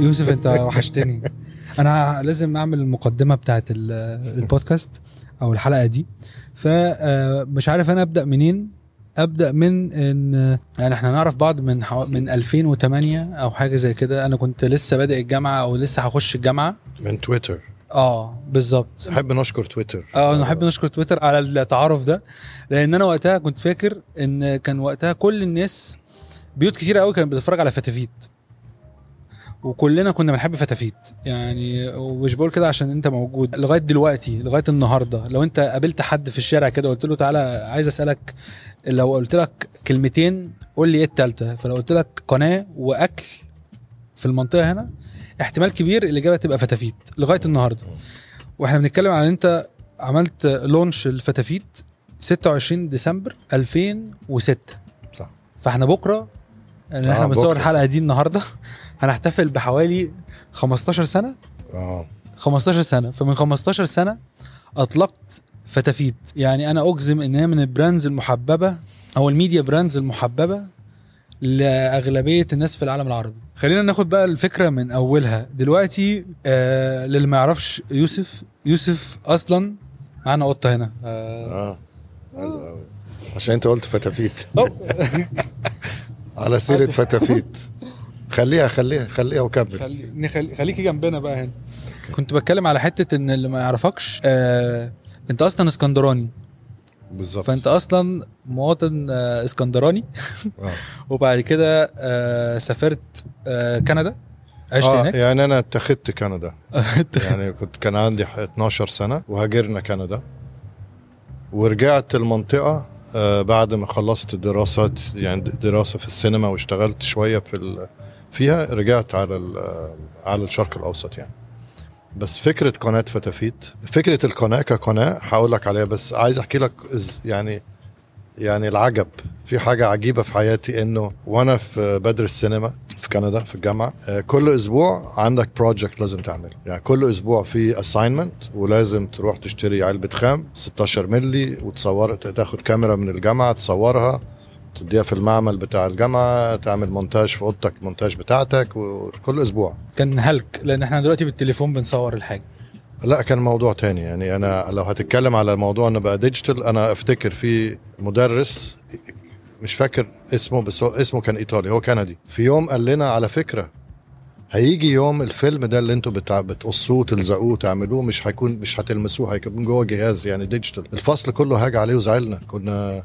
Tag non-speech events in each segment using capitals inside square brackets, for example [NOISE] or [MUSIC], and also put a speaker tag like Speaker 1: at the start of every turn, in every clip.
Speaker 1: يوسف انت وحشتني. أنا لازم اعمل المقدمة بتاعت ال- البودكاست أو الحلقة دي. فمش عارف أنا أبدأ منين. أبدأ من إن يعني إحنا نعرف بعض من حو... من 2008 أو حاجة زي كده. أنا كنت لسه بادئ الجامعة أو لسه هخش الجامعة.
Speaker 2: من تويتر.
Speaker 1: آه بالظبط.
Speaker 2: نحب نشكر تويتر.
Speaker 1: آه نحب نشكر تويتر على التعارف ده. لأن أنا وقتها كنت فاكر إن كان وقتها كل الناس بيوت كتير قوي كانت بتتفرج على فتافيت وكلنا كنا بنحب فتافيت. يعني ومش بقول كده عشان انت موجود. لغاية دلوقتي لغاية النهارده لو انت قابلت حد في الشارع كده وقلت له تعالى عايز أسألك لو قلت لك كلمتين قول لي إيه التالتة. فلو قلت لك قناة وأكل في المنطقة هنا احتمال كبير الإجابة تبقى فتافيت لغاية النهارده. وإحنا بنتكلم عن انت عملت launch الفتافيت 26 ديسمبر 2006
Speaker 2: صح.
Speaker 1: فاحنا بكرة إحنا
Speaker 2: آه،
Speaker 1: بنصور الحلقة دي النهارده. هنحتفل بحوالي 15 سنة.
Speaker 2: آه.
Speaker 1: 15 سنة. فمن 15 سنة أطلقت فتافيت. يعني أنا أجزم إن هي من ال brands المحببة أو ال media brands المحببة لأغلبية الناس في العالم العربي. خلينا ناخد بقى الفكرة من أولها. دلوقتي آه للي ما يعرفش يوسف يوسف أصلا معانا قطة هنا. آه.
Speaker 2: آه. أوي. عشان أنت قلت فتافيت. [LAUGHS] على سيرة فتافيت. خليها خليها خليها وكمل.
Speaker 1: خلي نخلي- خليكي جنبنا بقى هنا. كنت بتكلم على حتة إن اللي ما يعرفكش آه أنت أصلا إسكندراني.
Speaker 2: بالظبط.
Speaker 1: فأنت أصلا مواطن آه إسكندراني.
Speaker 2: آه. [LAUGHS]
Speaker 1: وبعد كده آه سافرت آه كندا. عشت
Speaker 2: آه
Speaker 1: هناك.
Speaker 2: يعني أنا اتخذت كندا. [LAUGHS] يعني كنت كان عندي 12 سنة وهاجرنا كندا. ورجعت المنطقة آه بعد ما خلصت دراسات يعني دراسة في السينما واشتغلت شوية في فيها رجعت على على الشرق الأوسط يعني. بس فكرة قناة فتافيت فكرة القناة كقناة هقول لك عليها بس عايز أحكي لك يعني يعني العجب. في حاجة عجيبة في حياتي إنه وأنا في بدرس سينما في كندا في الجامعة آه، كل أسبوع عندك project لازم تعمله. يعني كل أسبوع في assignment ولازم تروح تشتري علبة خام 16 ملي وتصور تاخد كاميرا من الجامعة تصورها. تديها في المعمل بتاع الجامعة تعمل مونتاج في أوضتك مونتاج بتاعتك وكل أسبوع.
Speaker 1: كان هلك لأن إحنا دلوقتي بالتليفون بنصور الحاجة.
Speaker 2: لا كان موضوع تاني. يعني أنا لو هتتكلم على موضوع إنه بقى digital أنا أفتكر في مدرس مش فاكر اسمه بس هو اسمه كان إيطالي هو كندي. في يوم قال لنا على فكرة هيجي يوم الفيلم ده اللي أنتوا بتقصوه وتلزقوه وتعملوه مش هيكون مش هتلمسوه هيكون جوه جهاز يعني digital الفصل كله هاج عليه وزعلنا. كنا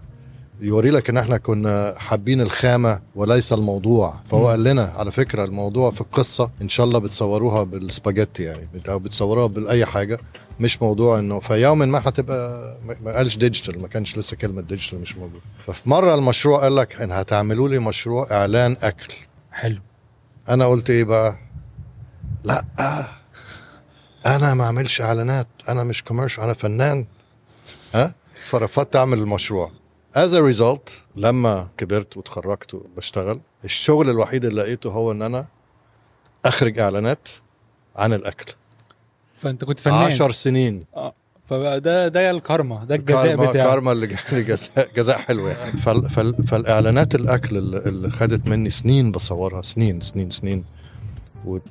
Speaker 2: يوري لك إن إحنا كنا حابين الخامة وليس الموضوع. فهو. قال لنا على فكرة الموضوع في القصة إن شاء الله بتصوروها بالسباجيتي يعني. أو بتصوروها بأي حاجة مش موضوع إنه في يوم ما هتبقى ما- ما قالش digital ما كانش لسه كلمة digital مش موجود. ففي مرة المشروع قال لك إن هتعملوا لي مشروع إعلان أكل.
Speaker 1: حلو.
Speaker 2: أنا قلت إيه بقى؟ لأ أنا ما أعملش إعلانات أنا مش commercial أنا فنان. ها؟ فرفضت أعمل المشروع. as a result لما كبرت وتخرجت وبشتغل الشغل الوحيد اللي لقيته هو إن أنا أخرج إعلانات عن الأكل.
Speaker 1: فأنت كنت فنان.
Speaker 2: عشر سنين.
Speaker 1: آه فبقى ده ده الكارما ده الجزاء بتاعك.
Speaker 2: كارما اللي جزاء, جزاء حلو يعني. [LAUGHS] فال فال فالإعلانات الأكل اللي, خدت مني سنين بصورها سنين سنين سنين.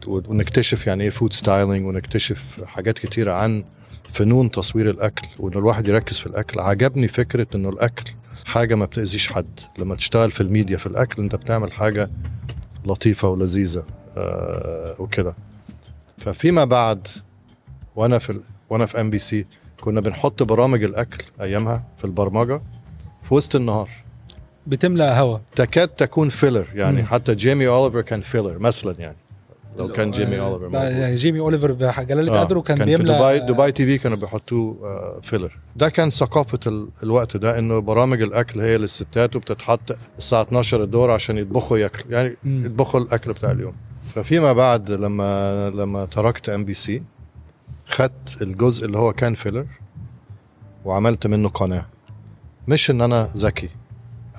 Speaker 2: ونكتشف يعني إيه food styling ونكتشف حاجات كتيرة عن فنون تصوير الأكل وان الواحد يركز في الأكل. عجبني فكرة إنه الأكل حاجة ما بتأذيش حد. لما تشتغل في الميديا في الأكل أنت بتعمل حاجة لطيفة ولذيذة آه وكده. ففيما بعد وأنا في ال- وأنا في ام بي سي كنا بنحط برامج الأكل أيامها في البرمجة في وسط النهار.
Speaker 1: بتملى هوا.
Speaker 2: تكاد تكون filler يعني
Speaker 1: مم.
Speaker 2: حتى جيمي اوليفر كان filler مثلا يعني. لو كان جيمي أوليفر
Speaker 1: بقى
Speaker 2: موجود.
Speaker 1: جيمي أوليفر بجلاله
Speaker 2: آه،
Speaker 1: قدره كان,
Speaker 2: كان
Speaker 1: بيملى
Speaker 2: دبي دبي تي في كانوا بيحطوه آه، filler ده كان ثقافة ال- الوقت ده إنه برامج الأكل هي للستات وبتتحط الساعة 12 الدور عشان يطبخوا ياكلوا. يعني
Speaker 1: مم.
Speaker 2: يطبخوا الأكل بتاع اليوم. ففيما بعد لما لما تركت ام بي سي خدت الجزء اللي هو كان filler وعملت منه قناة. مش إن أنا ذكي.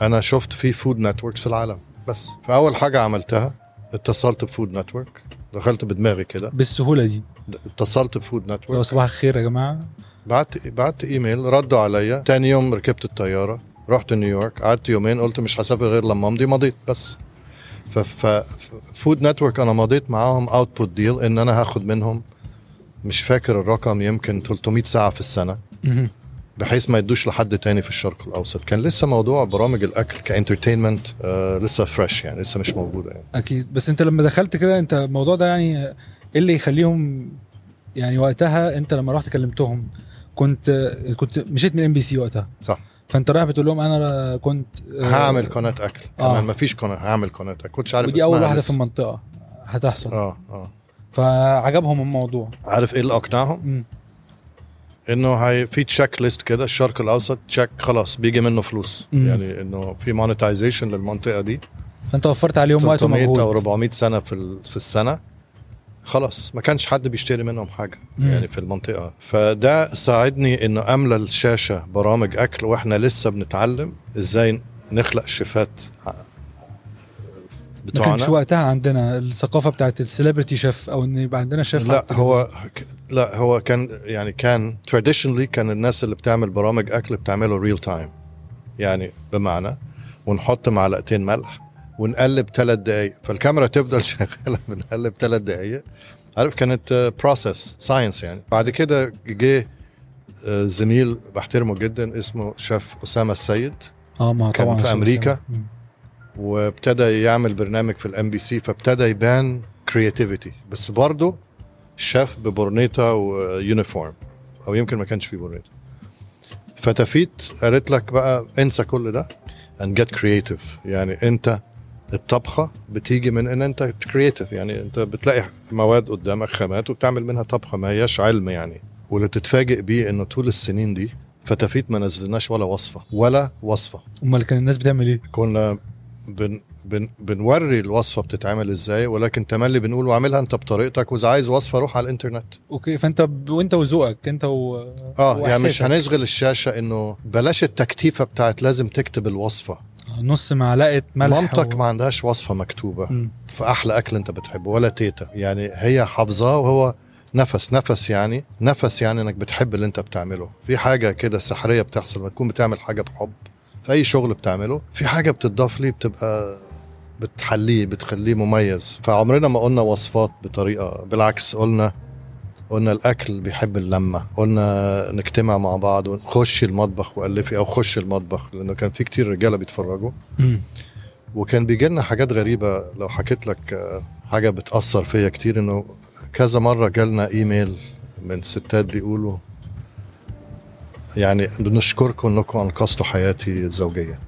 Speaker 2: أنا شفت في food networks في العالم. بس. فأول حاجة عملتها اتصلت ب Food Network. دخلت بدماغي كده.
Speaker 1: بالسهولة دي.
Speaker 2: اتصلت ب
Speaker 1: Food
Speaker 2: ألو Network
Speaker 1: صباح الخير يا جماعة.
Speaker 2: بعت بعت إيميل ردوا عليا. تاني يوم ركبت الطيارة رحت نيويورك قعدت يومين قلت مش هسافر غير لما امضي مضيت بس. ف Food Network أنا مضيت معاهم output deal إن أنا هاخد منهم مش فاكر الرقم يمكن 300 ساعة في
Speaker 1: السنة.
Speaker 2: بحيث ما يدوش لحد تاني في الشرق الأوسط. كان لسه موضوع برامج الأكل ك entertainment آه لسه fresh يعني لسه مش موجودة يعني.
Speaker 1: أكيد. بس أنت لما دخلت كده أنت الموضوع ده يعني إيه اللي يخليهم يعني وقتها أنت لما رحت كلمتهم كنت كنت مشيت من ام بي سي وقتها؟
Speaker 2: صح.
Speaker 1: فأنت رايح بتقول لهم أنا كنت آه،
Speaker 2: هعمل قناة أكل.
Speaker 1: آه.
Speaker 2: كمان ما فيش قناة هعمل قناة أكل. كنتش عارف
Speaker 1: ودي أول
Speaker 2: واحدة.
Speaker 1: في المنطقة. هتحصل.
Speaker 2: آه آه.
Speaker 1: فعجبهم الموضوع.
Speaker 2: عارف إيه اللي
Speaker 1: أقنعهم؟
Speaker 2: إنه هي في check list كده الشرق الأوسط check خلاص بيجي منه فلوس.
Speaker 1: مم.
Speaker 2: يعني إنه في monetization للمنطقة دي.
Speaker 1: فأنت وفرت عليهم وقت
Speaker 2: 300 أو
Speaker 1: ومجهود
Speaker 2: 400 سنة في في السنة. خلاص ما كانش حد بيشتري منهم حاجة
Speaker 1: مم.
Speaker 2: يعني في المنطقة. فده ساعدني إنه أملى الشاشة برامج أكل وإحنا لسه بنتعلم إزاي نخلق شيفات
Speaker 1: ما كانش
Speaker 2: بتوعنا.
Speaker 1: وقتها عندنا الثقافة بتاعت ال celebrity chef أو إن يبقى عندنا شيف
Speaker 2: لا هو لا هو كان يعني كان traditionally كان الناس اللي بتعمل برامج أكل بتعمله real time يعني بمعنى ونحط معلقتين ملح ونقلب ثلاث دقايق. فالكاميرا تفضل [LAUGHS] شغالة بنقلب ثلاث دقايق. عارف كانت process science يعني. بعد كده جه آه، زميل بحترمه جدا اسمه شيف أسامة السيد.
Speaker 1: آه ما
Speaker 2: كان
Speaker 1: طبعا
Speaker 2: في.
Speaker 1: مم.
Speaker 2: وابتدى يعمل برنامج في الام بي سي فابتدى يبان creativity بس برضه شيف ببورنيتا و uniform أو يمكن ما كانش فيه بورنيتا. فتافيت قالت لك بقى انسى كل ده and get creative. يعني انت الطبخة بتيجي من إن انت creative يعني انت بتلاقي مواد قدامك خامات وبتعمل منها طبخة ما هياش علم يعني. واللي تتفاجئ بيه إنه طول السنين دي فتافيت ما نزلناش ولا وصفة ولا وصفة.
Speaker 1: أمال كان الناس بتعمل إيه؟
Speaker 2: كنا بن بن بنوري الوصفة بتتعمل إزاي ولكن تملي بنقول واعملها أنت بطريقتك وإذا عايز وصفة روح على الإنترنت.
Speaker 1: أوكي فأنت ب... وأنت وذوقك أنت و
Speaker 2: آه يعني مش. هنشغل الشاشة إنه بلاش التكتيفة بتاعت لازم تكتب الوصفة.
Speaker 1: آه، نص معلقة ملح
Speaker 2: مامتك
Speaker 1: و...
Speaker 2: ما عندهاش وصفة
Speaker 1: مكتوبة.
Speaker 2: في أحلى أكل أنت بتحبه ولا تيتا. يعني هي حافظاه وهو نفس نفس يعني نفس يعني إنك بتحب اللي أنت بتعمله. في حاجة كده سحرية بتحصل لما تكون بتعمل حاجة بحب. في أي شغل بتعمله في حاجة بتضاف لي بتبقى بتحليه بتخليه مميز فعمرنا ما قلنا وصفات بطريقة بالعكس قلنا قلنا الأكل بيحب اللمة قلنا نجتمع مع بعض ونخش المطبخ وألفي أو خش المطبخ لأنه كان في كتير رجالة بيتفرجوا. وكان بيجي لنا حاجات غريبة لو حكيت لك حاجة بتأثر فيا كتير إنه كذا مرة جالنا إيميل من ستات بيقولوا يعني بنشكركم انكم انقذتوا حياتي الزوجية.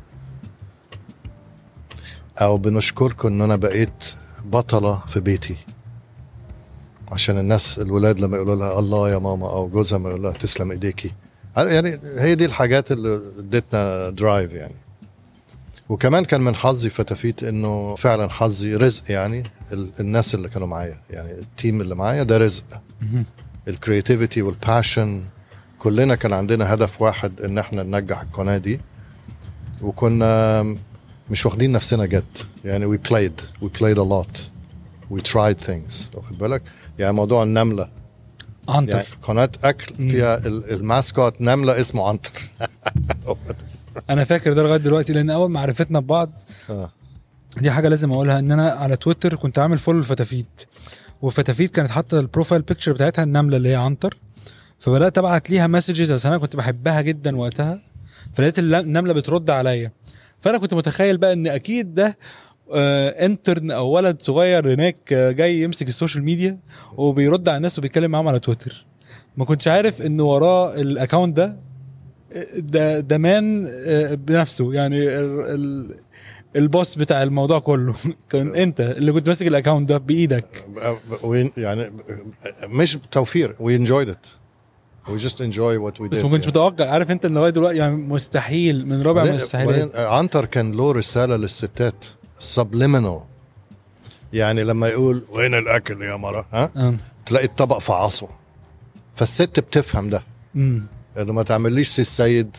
Speaker 2: أو بنشكركم ان أنا بقيت بطلة في بيتي. عشان الناس الولاد لما يقولوا لها الله يا ماما أو جوزها ما يقول لها تسلم ايديكي. يعني هي دي الحاجات اللي ادتنا drive يعني. وكمان كان من حظي فتافيت انه فعلا حظي رزق يعني ال- الناس اللي كانوا معايا. يعني ال team اللي معايا ده رزق.
Speaker 1: ال
Speaker 2: creativity وال passion كلنا كان عندنا هدف واحد إن إحنا ننجح القناة دي وكنا مش واخدين نفسنا جد. يعني we played we played a lot we tried things. واخد بالك؟ يعني موضوع النملة.
Speaker 1: عنتر
Speaker 2: يعني قناة
Speaker 1: أكل.
Speaker 2: فيها ال- mascot نملة اسمه عنتر [LAUGHS]
Speaker 1: أنا فاكر ده لغاية دلوقتي لأن أول ما عرفتنا ببعض
Speaker 2: آه.
Speaker 1: دي حاجة لازم أقولها إن أنا على تويتر كنت عامل follow لفتافيت وفتافيت كانت حاطة ال profile picture بتاعتها النملة اللي هي عنتر فبدأت أبعت ليها messages عشان أنا كنت بحبها جدا وقتها. فلقيت النملة بترد عليا. فأنا كنت متخيل بقى إن أكيد ده آه intern أو ولد صغير هناك آه، جاي يمسك ال social media وبيرد على الناس وبيتكلم معاهم على تويتر. ما كنتش عارف إن وراه ال account ده آه، ده the man آه، بنفسه. يعني ال ال ال boss بتاع الموضوع كله. [LAUGHS] كان أنت اللي كنت ماسك ال account ده
Speaker 2: بإيدك. يعني مش توفير we enjoyed it. We just enjoy what we did
Speaker 1: بس ما كنتش. متوقع. عارف انت ان لغايه دلوقتي يعني مستحيل من مستحيلات
Speaker 2: بعدين عنتر كان له رسالة للستات. Subliminal. يعني لما يقول وين الأكل يا مرة؟ ها؟
Speaker 1: آه.
Speaker 2: تلاقي الطبق في عصه فالست بتفهم ده.
Speaker 1: أمم.
Speaker 2: إنه ما تعمليش سي السيد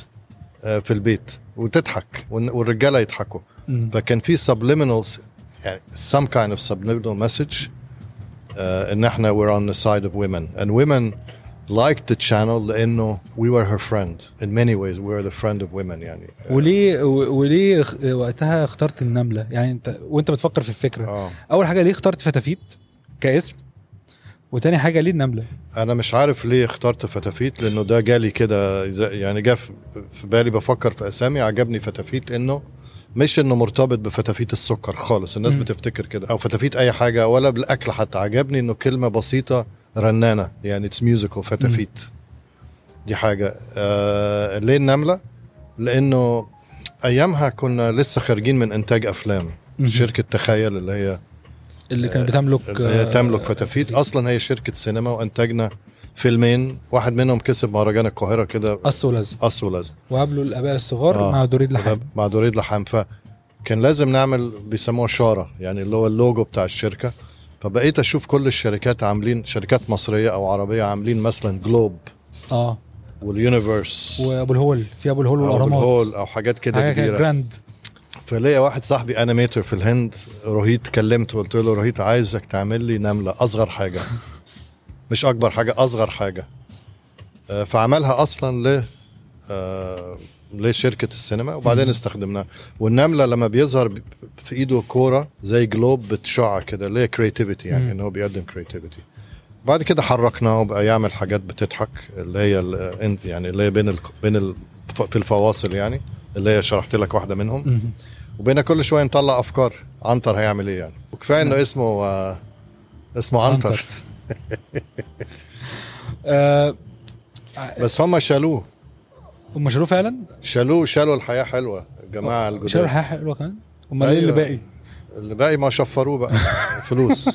Speaker 2: آه، في البيت. وتضحك. والرجالة يضحكوا. فكان في subliminal يعني some kind of subliminal message uh, إن إحنا we're on the side of women. And women liked the channel لأنه we were her friend. In many ways we were the friend of women يعني.
Speaker 1: وليه وليه وقتها اخترت النملة؟ يعني انت وانت بتفكر في الفكرة.
Speaker 2: آه.
Speaker 1: أول حاجة ليه اخترت فتافيت كاسم؟ وتاني حاجة ليه النملة؟
Speaker 2: أنا مش عارف ليه اخترت فتافيت لأنه ده جالي كده يعني جه في بالي بفكر في أسامي عجبني فتافيت إنه مش إنه مرتبط بفتافيت السكر خالص. الناس
Speaker 1: مم.
Speaker 2: بتفتكر كده. أو فتافيت أي حاجة ولا بالأكل حتى. عجبني إنه كلمة بسيطة رنانة. يعني it's musical فتافيت دي حاجة. آه ليه النمله لأنه أيامها كنا لسه خارجين من إنتاج أفلام.
Speaker 1: مم.
Speaker 2: شركة تخيل اللي هي
Speaker 1: اللي كانت بتملك
Speaker 2: اللي هي
Speaker 1: آه،
Speaker 2: تملك فتافيت أصلا هي شركة سينما وانتجنا فيلمين. واحد منهم كسب مهرجان القاهرة كده.
Speaker 1: قص ولزق
Speaker 2: قص ولزق.
Speaker 1: وقبله الأباء الصغار
Speaker 2: آه.
Speaker 1: مع دوريد لحام
Speaker 2: مع دوريد لحام فكان لازم نعمل بيسموها شارة. يعني اللي هو اللوجو بتاع الشركة. فبقيت أشوف كل الشركات عاملين شركات مصرية أو عربية عاملين مثلا globe
Speaker 1: آه.
Speaker 2: وال
Speaker 1: universe وأبو الهول في أبو الهول والأهرامات.
Speaker 2: الهول أو حاجات كده
Speaker 1: كده
Speaker 2: كبيرة.
Speaker 1: grand
Speaker 2: فليا واحد صاحبي animator في الهند رهيت كلمته قلت له رهيت عايزك تعمل لي نملة أصغر حاجة. مش أكبر حاجة أصغر حاجة. آه، فعملها أصلا ل آه، لشركة السينما وبعدين استخدمناها والنملة لما بيظهر في إيده كورة زي globe بتشع كده اللي هي
Speaker 1: creativity.
Speaker 2: يعني إن هو بيقدم creativity بعد كده حركناه وبقى يعمل حاجات بتضحك اللي هي يعني اللي هي بين ال بين ال في الفواصل يعني اللي هي شرحت لك واحدة منهم.
Speaker 1: مهم.
Speaker 2: وبينا كل شوية نطلع أفكار. عنتر هيعمل إيه يعني؟ وكفاية إنه اسمه آه اسمه عنتر.
Speaker 1: عنتر. [LAUGHS] آه،
Speaker 2: بس هم شالوه.
Speaker 1: هم شالوه فعلا؟
Speaker 2: شالوه شالوا الحياة حلوة. الجماعه
Speaker 1: شالوا
Speaker 2: الجداد.
Speaker 1: الحياة حلوة كمان؟ أمال إيه اللي
Speaker 2: أيوة.
Speaker 1: باقي؟
Speaker 2: اللي باقي ما شفروه بقى. [LAUGHS] فلوس.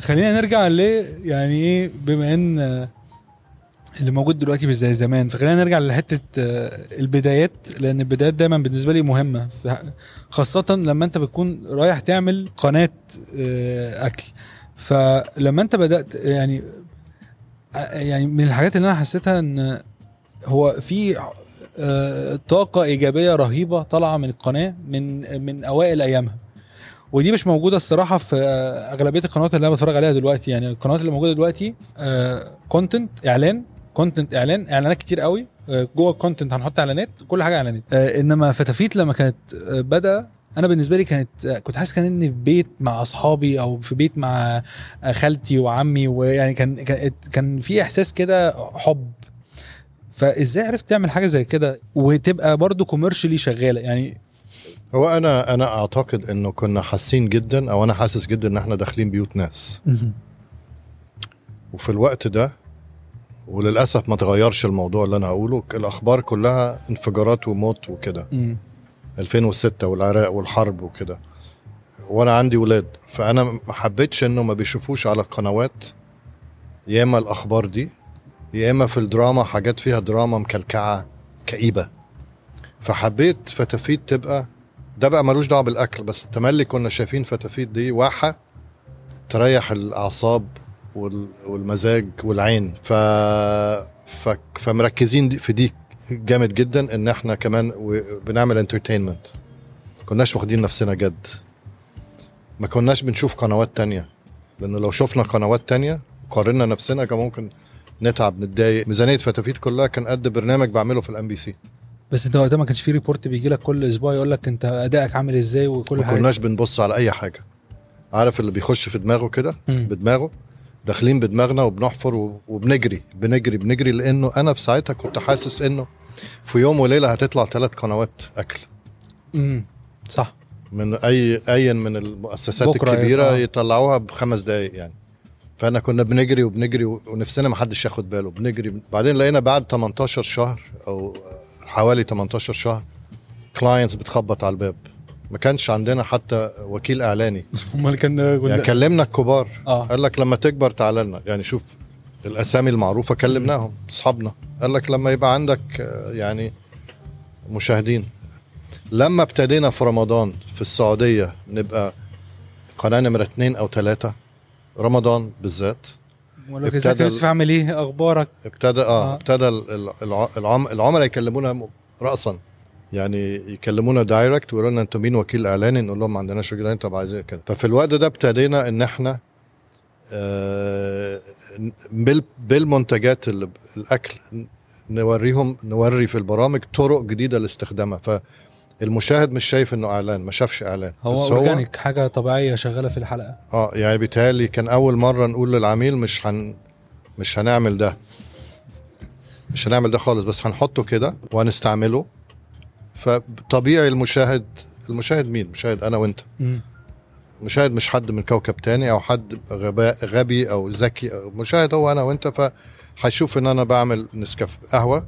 Speaker 1: خلينا نرجع ل يعني إيه بما إن آه، اللي موجود دلوقتي مش زي زمان. فخلينا نرجع لحتة آه، البدايات لأن البدايات دايما بالنسبة لي مهمة. خاصة لما أنت بتكون رايح تعمل قناة آه، أكل. فلما أنت بدأت يعني آه، يعني من الحاجات اللي أنا حسيتها إن هو في آه، طاقة إيجابية رهيبة طالعة من القناة من من أوائل أيامها. ودي مش موجودة الصراحة في آه، أغلبية القنوات اللي أنا بتفرج عليها دلوقتي. يعني القنوات اللي موجودة دلوقتي content إعلان content إعلان إعلانات كتير قوي آه، جوه ال content هنحط إعلانات كل حاجة إعلانات. آه، إنما فتافيت لما كانت آه، بدأ أنا بالنسبة لي كانت كنت حاسس كان إني في بيت مع أصحابي أو في بيت مع خالتي وعمي ويعني كان كان في إحساس كده حب. فإزاي عرفت تعمل حاجة زي كده وتبقى برضو كوميرشلي شغالة؟ يعني
Speaker 2: هو أنا أنا أعتقد إنه كنا حاسين جدا أو أنا حاسس جدا إن إحنا داخلين بيوت ناس. وفي الوقت ده وللأسف ما تغيرش الموضوع اللي أنا هقوله الأخبار كلها انفجارات وموت وكده. 2006 والعراق والحرب وكده. وأنا عندي ولاد فأنا ما حبيتش إنه ما بيشوفوش على القنوات يا إما الأخبار دي يا إما في الدراما حاجات فيها دراما مكلكعة كئيبة. فحبيت فتافيت تبقى ده بقى ملوش دعوة بالأكل بس تملي كنا شايفين فتافيت دي واحة تريح الأعصاب وال- والمزاج والعين. ف... ف... فمركزين في دي جامد جدا إن إحنا كمان بنعمل entertainment كناش واخدين نفسنا جد. ما كناش بنشوف قنوات تانية. لأنه لو شفنا قنوات تانية قارنا نفسنا كان ممكن نتعب نتضايق. ميزانية فتافيت كلها كان قد برنامج بعمله في ال MBC
Speaker 1: بس انت وقتها ما كانش في report بيجي لك كل أسبوع يقول لك أنت أدائك عامل إزاي وكل
Speaker 2: ما
Speaker 1: حاجة.
Speaker 2: كناش بنبص على أي حاجة. عارف اللي بيخش في دماغه كده. بدماغه. داخلين بدماغنا وبنحفر وبنجري بنجري بنجري لأنه أنا في ساعتها كنت حاسس إنه في يوم وليلة هتطلع ثلاث قنوات أكل.
Speaker 1: امم صح.
Speaker 2: من اي اي من المؤسسات
Speaker 1: بكرة
Speaker 2: الكبيرة
Speaker 1: يبقى-
Speaker 2: يطلعوها بخمس دقائق يعني. فأنا كنا بنجري وبنجري ونفسنا ما حدش ياخد باله. بنجري بعدين لقينا بعد 18 شهر أو حوالي 18 شهر clients بتخبط على الباب. ما كانش عندنا حتى وكيل إعلاني. [LAUGHS]
Speaker 1: أمال كان
Speaker 2: يعني كلمنا الكبار.
Speaker 1: آه.
Speaker 2: قال لك لما تكبر تعال لنا. يعني شوف الأسامي المعروفة كلمناهم أصحابنا. قال لك لما يبقى عندك آه، يعني مشاهدين. لما ابتدينا في رمضان في السعودية نبقى قناة نمرة اثنين أو ثلاثة رمضان بالذات.
Speaker 1: ازيك يوسف عامل إيه أخبارك؟
Speaker 2: ابتدى آه,
Speaker 1: آه.
Speaker 2: ابتدى ال- ال- الع- العم العملاء يكلمونا راسا. يعني يكلمونا direct ويقولوا لنا أنتوا مين وكيل إعلاني؟ نقول لهم ما عندناش وكيل إعلاني طب عايزين كده. ففي الوقت ده ابتدينا إن إحنا آه، بال- بالمنتجات اللي الأكل نوريهم نوري في البرامج طرق جديدة لاستخدامها. فالمشاهد مش شايف إنه إعلان ما شافش إعلان.
Speaker 1: هو
Speaker 2: بس
Speaker 1: organic حاجة طبيعية شغالة في الحلقة.
Speaker 2: آه يعني بيتهيألي كان أول مرة نقول للعميل مش هن مش هنعمل ده. مش هنعمل ده خالص بس هنحطه كده وهنستعمله. فطبيعي المشاهد المشاهد مين؟ مشاهد أنا
Speaker 1: وأنت.
Speaker 2: مشاهد مش حد من كوكب تاني أو حد غباء غبي أو ذكي. أو مشاهد هو أنا وأنت فهيشوف إن أنا بعمل نسكافيه قهوة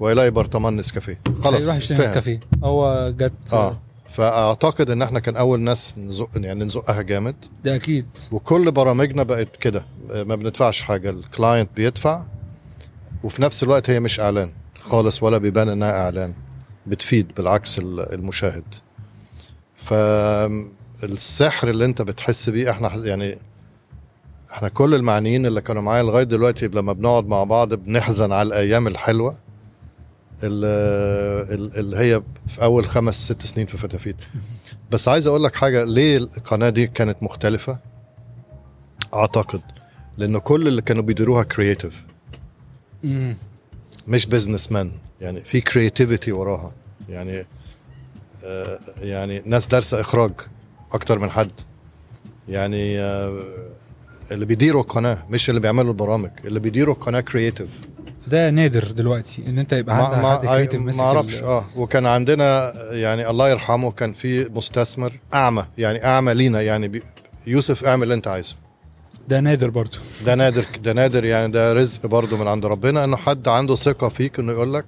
Speaker 2: ويلاقي برطمان نسكافيه. خلاص
Speaker 1: يروح يشتري. نسكافيه. هو جت
Speaker 2: آه. فأعتقد إن إحنا كان أول ناس نزق يعني نزقها جامد.
Speaker 1: ده أكيد.
Speaker 2: وكل برامجنا بقت كده. ما بندفعش حاجة ال client بيدفع وفي نفس الوقت هي مش إعلان خالص ولا بيبان إنها إعلان. بتفيد بالعكس ال- المشاهد. فالسحر اللي انت بتحس بيه إحنا يعني إحنا كل المعنيين اللي كانوا معايا لغاية دلوقتي لما بنقعد مع بعض بنحزن على الأيام الحلوة اللي, هي في أول خمس ست سنين في فتافيت. بس عايز أقول لك حاجة ليه القناة دي كانت مختلفة؟ أعتقد لأنه كل اللي كانوا بيديروها
Speaker 1: creative.
Speaker 2: مش businessman يعني في creativity وراها. يعني آه يعني ناس دارسه إخراج أكتر من حد. يعني آه اللي بيديروا القناه مش اللي بيعملوا البرامج اللي بيديروا القناه creative
Speaker 1: ده نادر دلوقتي إن أنت يبقى عندك حد creative
Speaker 2: ما أعرفش آه وكان عندنا يعني الله يرحمه كان في مستثمر أعمى يعني أعمى لينا يعني بي يوسف اعمل اللي أنت عايزه.
Speaker 1: ده نادر برضو
Speaker 2: ده نادر ده نادر يعني ده رزق برضه من عند ربنا إنه حد عنده ثقة فيك إنه يقول لك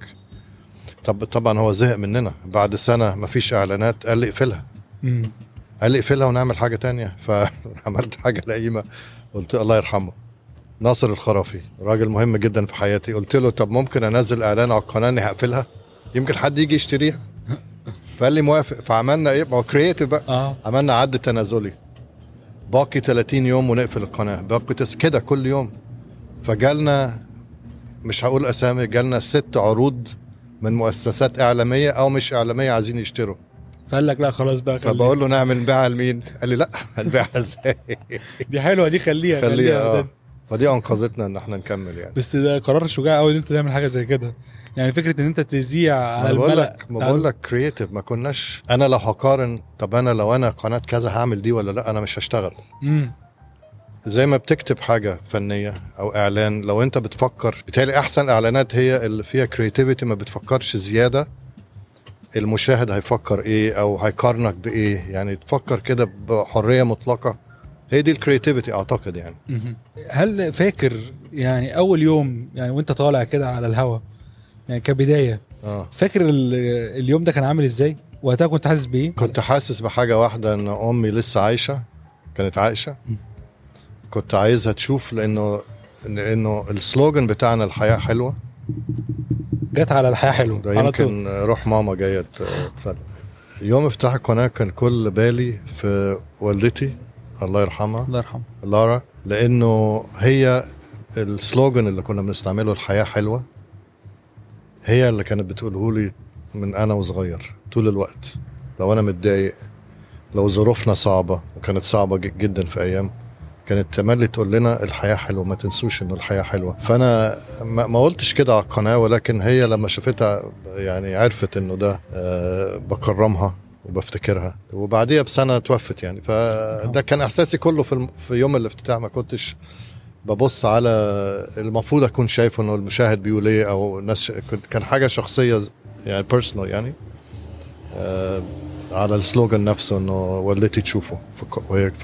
Speaker 2: طب طبعا هو زهق مننا. بعد سنة ما فيش إعلانات. قال لي اقفلها. قال لي اقفلها ونعمل حاجة تانية. [LAUGHS] فعملت حاجة لئيمة. قلت الله يرحمه. ناصر الخرافي راجل مهم جدا في حياتي. قلت له طب ممكن أنزل إعلان على القناة إني هقفلها؟ يمكن حد يجي يشتريها. [LAUGHS] فقال لي موافق. فعملنا إيه؟ ما هو كرييتيف بقى.
Speaker 1: آه.
Speaker 2: عملنا عد تنازلي. باقي 30 يوم ونقفل القناة. باقي تسعة كده كل يوم. فجالنا مش هقول أسامي جالنا ست عروض من مؤسسات إعلامية أو مش إعلامية عايزين يشتروا
Speaker 1: فقال لك لا خلاص بقى خليها.
Speaker 2: فبقول له نعمل نبيعها لمين؟ قال لي لا هنبيعها [LAUGHS] إزاي؟
Speaker 1: دي حلوة دي خليها
Speaker 2: خليها آه
Speaker 1: ده.
Speaker 2: فدي أنقذتنا إن إحنا نكمل يعني
Speaker 1: بس ده قرار شجاع قوي إن أنت تعمل حاجة زي كده يعني فكرة إن أنت تذيع على
Speaker 2: ما بقول لك ما بقول لك creative ما كناش أنا لو هقارن طب أنا لو أنا قناة كذا هعمل دي ولا لأ أنا مش هشتغل
Speaker 1: امم
Speaker 2: زي ما بتكتب حاجة فنية أو إعلان لو أنت بتفكر بالتالي أحسن إعلانات هي اللي فيها creativity ما بتفكرش زيادة المشاهد هيفكر إيه أو هيقارنك بإيه. يعني تفكر كده بحرية مطلقة. هي دي ال creativity أعتقد
Speaker 1: يعني. هل فاكر يعني أول يوم يعني وأنت طالع كده على الهوا يعني كبداية
Speaker 2: آه.
Speaker 1: فاكر ال- اليوم ده كان عامل إزاي؟ وقتها كنت حاسس بإيه؟
Speaker 2: كنت حاسس بحاجة واحدة إن أمي لسه عايشة كانت عايشة. كنت عايزها تشوف لأنه لأنه السلوجن بتاعنا الحياة حلوة.
Speaker 1: جت على الحياة حلوة
Speaker 2: ده
Speaker 1: على طول.
Speaker 2: يمكن روح ماما جاية تسلم يوم افتتاح القناه كان كل بالي في والدتي الله يرحمها.
Speaker 1: الله يرحمه
Speaker 2: لارا لأنه هي السلوجن اللي كنا بنستعمله الحياة حلوة هي اللي كانت بتقوله لي من أنا وصغير طول الوقت. لو أنا متضايق لو ظروفنا صعبة وكانت صعبة جدا في أيام. كانت تملي تقول لنا الحياة حلوة ما تنسوش انه الحياة حلوة. فأنا ما قلتش كده على القناة ولكن هي لما شافتها يعني عرفت إنه ده آه، بكرمها وبفتكرها. وبعديها بسنة توفت يعني. فده كان إحساسي كله في يوم الافتتاح. ما كنتش ببص على المفروض أكون شايفه إنه المشاهد بيقول إيه أو ناس كنت- كان حاجة شخصية يعني بيرسونال يعني. آه على السلوجان نفسه إنه والدتي تشوفه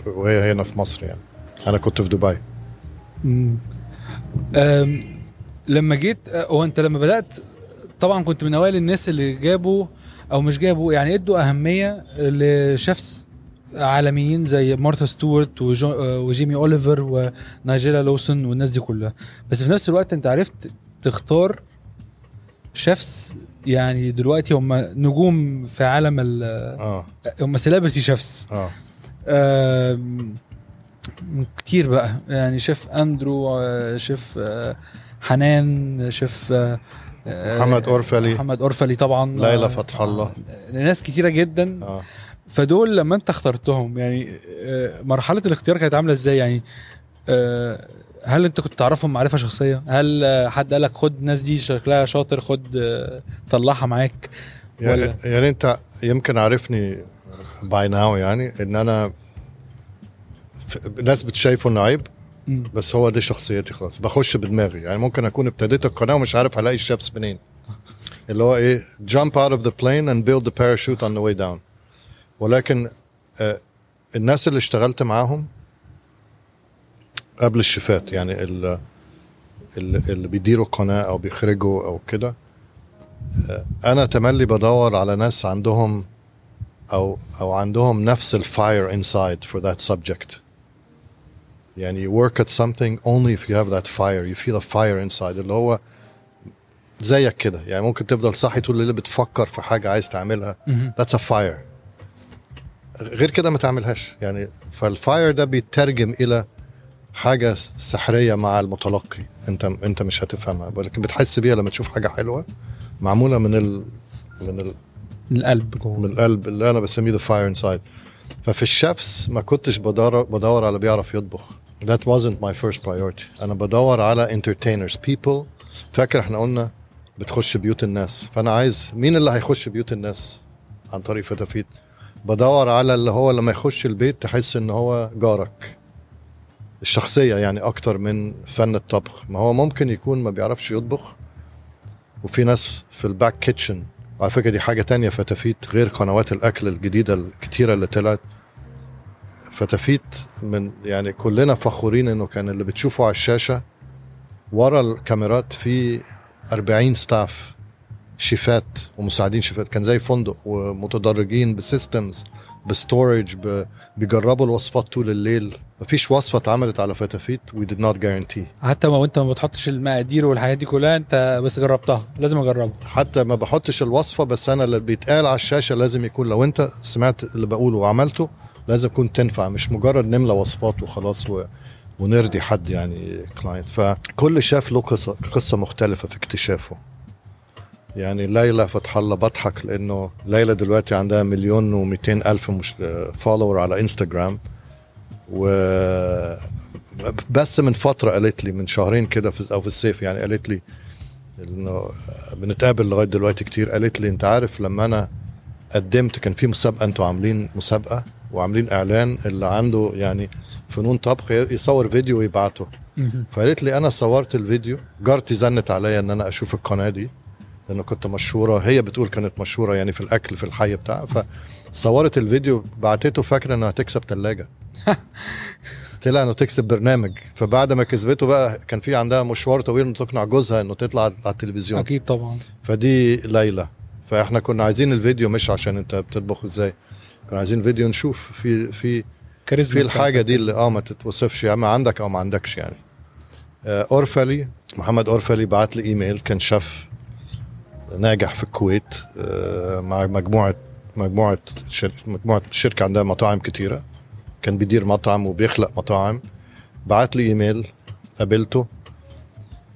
Speaker 2: وهي هنا في مصر يعني. أنا كنت في دبي.
Speaker 1: مم. أم، لما جيت هو أنت لما بدأت طبعا كنت من أوائل الناس اللي جابوا أو مش جابوا يعني إدوا أهمية لشيفs عالميين زي مارثا أه، وجيمي أوليفر ونايجيلا لوسون والناس دي كلها. بس في نفس الوقت أنت عرفت تختار chefs يعني دلوقتي هم نجوم في عالم ال
Speaker 2: آه.
Speaker 1: هم celebrity
Speaker 2: chefs
Speaker 1: آه. كتير بقى. يعني شيف أندرو آه، شيف آه، حنان شيف آه، آه،
Speaker 2: محمد أورفلي.
Speaker 1: محمد أورفلي طبعا.
Speaker 2: ليلى
Speaker 1: آه،
Speaker 2: فتح الله.
Speaker 1: آه، ناس كتيرة جدا.
Speaker 2: آه.
Speaker 1: فدول لما انت اخترتهم يعني آه، مرحلة الاختيار كانت عاملة إزاي؟ يعني آه، هل انت كنت تعرفهم معرفة شخصية؟ هل آه، حد قالك خد الناس دي شكلها شاطر خد آه، طلعها معاك؟
Speaker 2: يعني,
Speaker 1: ولا-
Speaker 2: يعني انت يمكن عارفني باي ناو يعني ان أنا الناس بتشايفه انه عيب. بس هو دي شخصيتي خلاص. بخش بدماغي. يعني ممكن أكون ابتديت القناة ومش عارف هلاقي الشيفs منين. اللي هو إيه jump out of the plane and build the parachute on the way down. ولكن آه الناس اللي اشتغلت معاهم قبل الشيفات يعني ال- اللي, اللي بيديروا قناة أو بيخرجوا أو كده آه أنا تملي بدور على ناس عندهم أو أو عندهم نفس الفاير inside for that subject. يعني you work at something only if you have that fire. You feel a fire inside. اللي هو زيك كده. يعني ممكن تفضل صاحي طول الليل بتفكر في حاجة عايز تعملها. that's a fire. غير كده ما تعملهاش. يعني فال fire ده بيترجم إلى حاجة سحرية مع المتلقي. أنت أنت مش هتفهمها. ولكن بتحس بيها لما تشوف حاجة حلوة. معمولة من ال من ال
Speaker 1: القلب جوه.
Speaker 2: من القلب اللي أنا بسميه the fire inside ففي ال chefs ما كنتش بدور بدور على بيعرف يطبخ. That wasn't my first priority. أنا بدور على entertainers people. فاكر إحنا قلنا بتخش بيوت الناس. فأنا عايز مين اللي هيخش بيوت الناس؟ عن طريق فتافيت بدور على اللي هو لما يخش البيت تحس إن هو جارك. الشخصية يعني أكتر من فن الطبخ. ما هو ممكن يكون ما بيعرفش يطبخ. وفي ناس في ال back kitchen على فكرة دي حاجة تانية فتافيت غير قنوات الأكل الجديدة الكتيرة اللي طلعت. فتافيت من يعني كلنا فخورين إنه كان اللي بتشوفه على الشاشة ورا الكاميرات في 40 staff شيفات ومساعدين شيفات. كان زي فندق ومتدرجين ب systems ب storage. بيجربوا الوصفات طول الليل. مفيش وصفة اتعملت على فتافيت we did not guarantee.
Speaker 1: حتى ما انت ما بتحطش المقادير والحاجات دي كلها انت بس جربتها لازم اجربها.
Speaker 2: حتى ما بحطش الوصفة بس أنا اللي بيتقال على الشاشة لازم يكون لو أنت سمعت اللي بقوله وعملته لازم يكون تنفع مش مجرد نملى وصفات وخلاص و... ونرضي حد يعني client فكل شاف له قصه قصة مختلفة في اكتشافه. يعني ليلى فتح الله بضحك لأنه ليلى دلوقتي عندها مليون و ألف مش follower على انستغرام و بس من فترة قالت لي من شهرين كده في أو في الصيف يعني قالت لي إنه بنتقابل لغاية دلوقتي كتير. قالت لي أنت عارف لما أنا قدمت كان في مسابقة أنتوا عاملين مسابقة؟ وعاملين إعلان اللي عنده يعني فنون طبخ يصور فيديو ويبعته. فقالت لي أنا صورت الفيديو. جارتي زنت عليا إن أنا أشوف القناة دي لأنه كنت مشهورة. هي بتقول كانت مشهورة يعني في الأكل في الحي بتاعها. فصورت الفيديو بعتته فاكرة إنها هتكسب ثلاجه [LAUGHS] طلع إنه تكسب برنامج. فبعد ما كسبته بقى كان في عندها مشوار طويل إنه تقنع جوزها إنه تطلع على التلفزيون.
Speaker 1: أكيد طبعا.
Speaker 2: فدي ليلى. فإحنا كنا عايزين الفيديو مش عشان أنت بتطبخ إزاي. كنا عايزين فيديو نشوف في في
Speaker 1: كاريزما
Speaker 2: في الحاجة دي اللي آه ما تتوصفش يا اما عندك أو ما عندكش يعني. آه، أورفلي محمد أورفلي بعت لي إيميل كان شيف ناجح في الكويت آه، مع مجموعه مجموعة شر... مجموعة شركة عندها مطاعم كتيرة. كان بيدير مطعم وبيخلق مطاعم. بعت لي إيميل قابلته.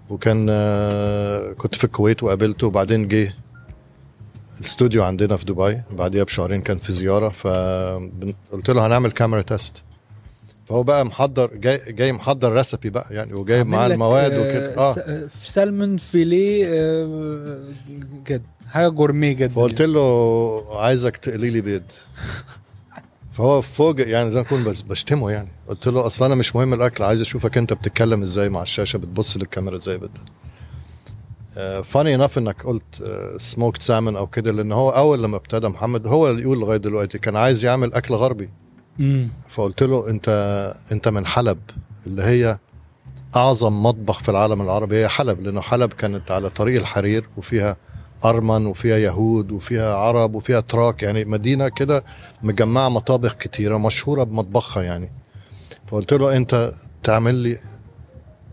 Speaker 2: وكان آه، كنت في الكويت وقابلته. وبعدين جه الاستوديو عندنا في دبي بعديها بشهرين كان في زيارة فقلت له هنعمل camera test فهو بقى محضر جاي جاي محضر recipe بقى يعني وجايب معاه المواد
Speaker 1: آه،
Speaker 2: وكده. آه
Speaker 1: س- آه، salmon fillet آه، كده حاجة gourmet جدا
Speaker 2: فقلت له عايزك تقلي لي بيض. [LAUGHS] فهو فوجئ يعني زي ما اكون بس بشتمه يعني. قلت له أصل أنا مش مهم الأكل عايز أشوفك أنت بتتكلم إزاي مع الشاشة بتبص للكاميرا إزاي بت. فاني انف إنك قلت سموكت سامن أو كده لأن هو أول لما ابتدى محمد هو اللي يقول لغاية دلوقتي كان عايز يعمل أكل غربي.
Speaker 1: مم.
Speaker 2: فقلت له أنت أنت من حلب اللي هي أعظم مطبخ في العالم العربي. هي حلب لأنه حلب كانت على طريق الحرير وفيها أرمن وفيها يهود وفيها عرب وفيها تراك يعني مدينة كده مجمعة مطابخ كتيرة مشهورة بمطبخها يعني. فقلت له أنت تعمل لي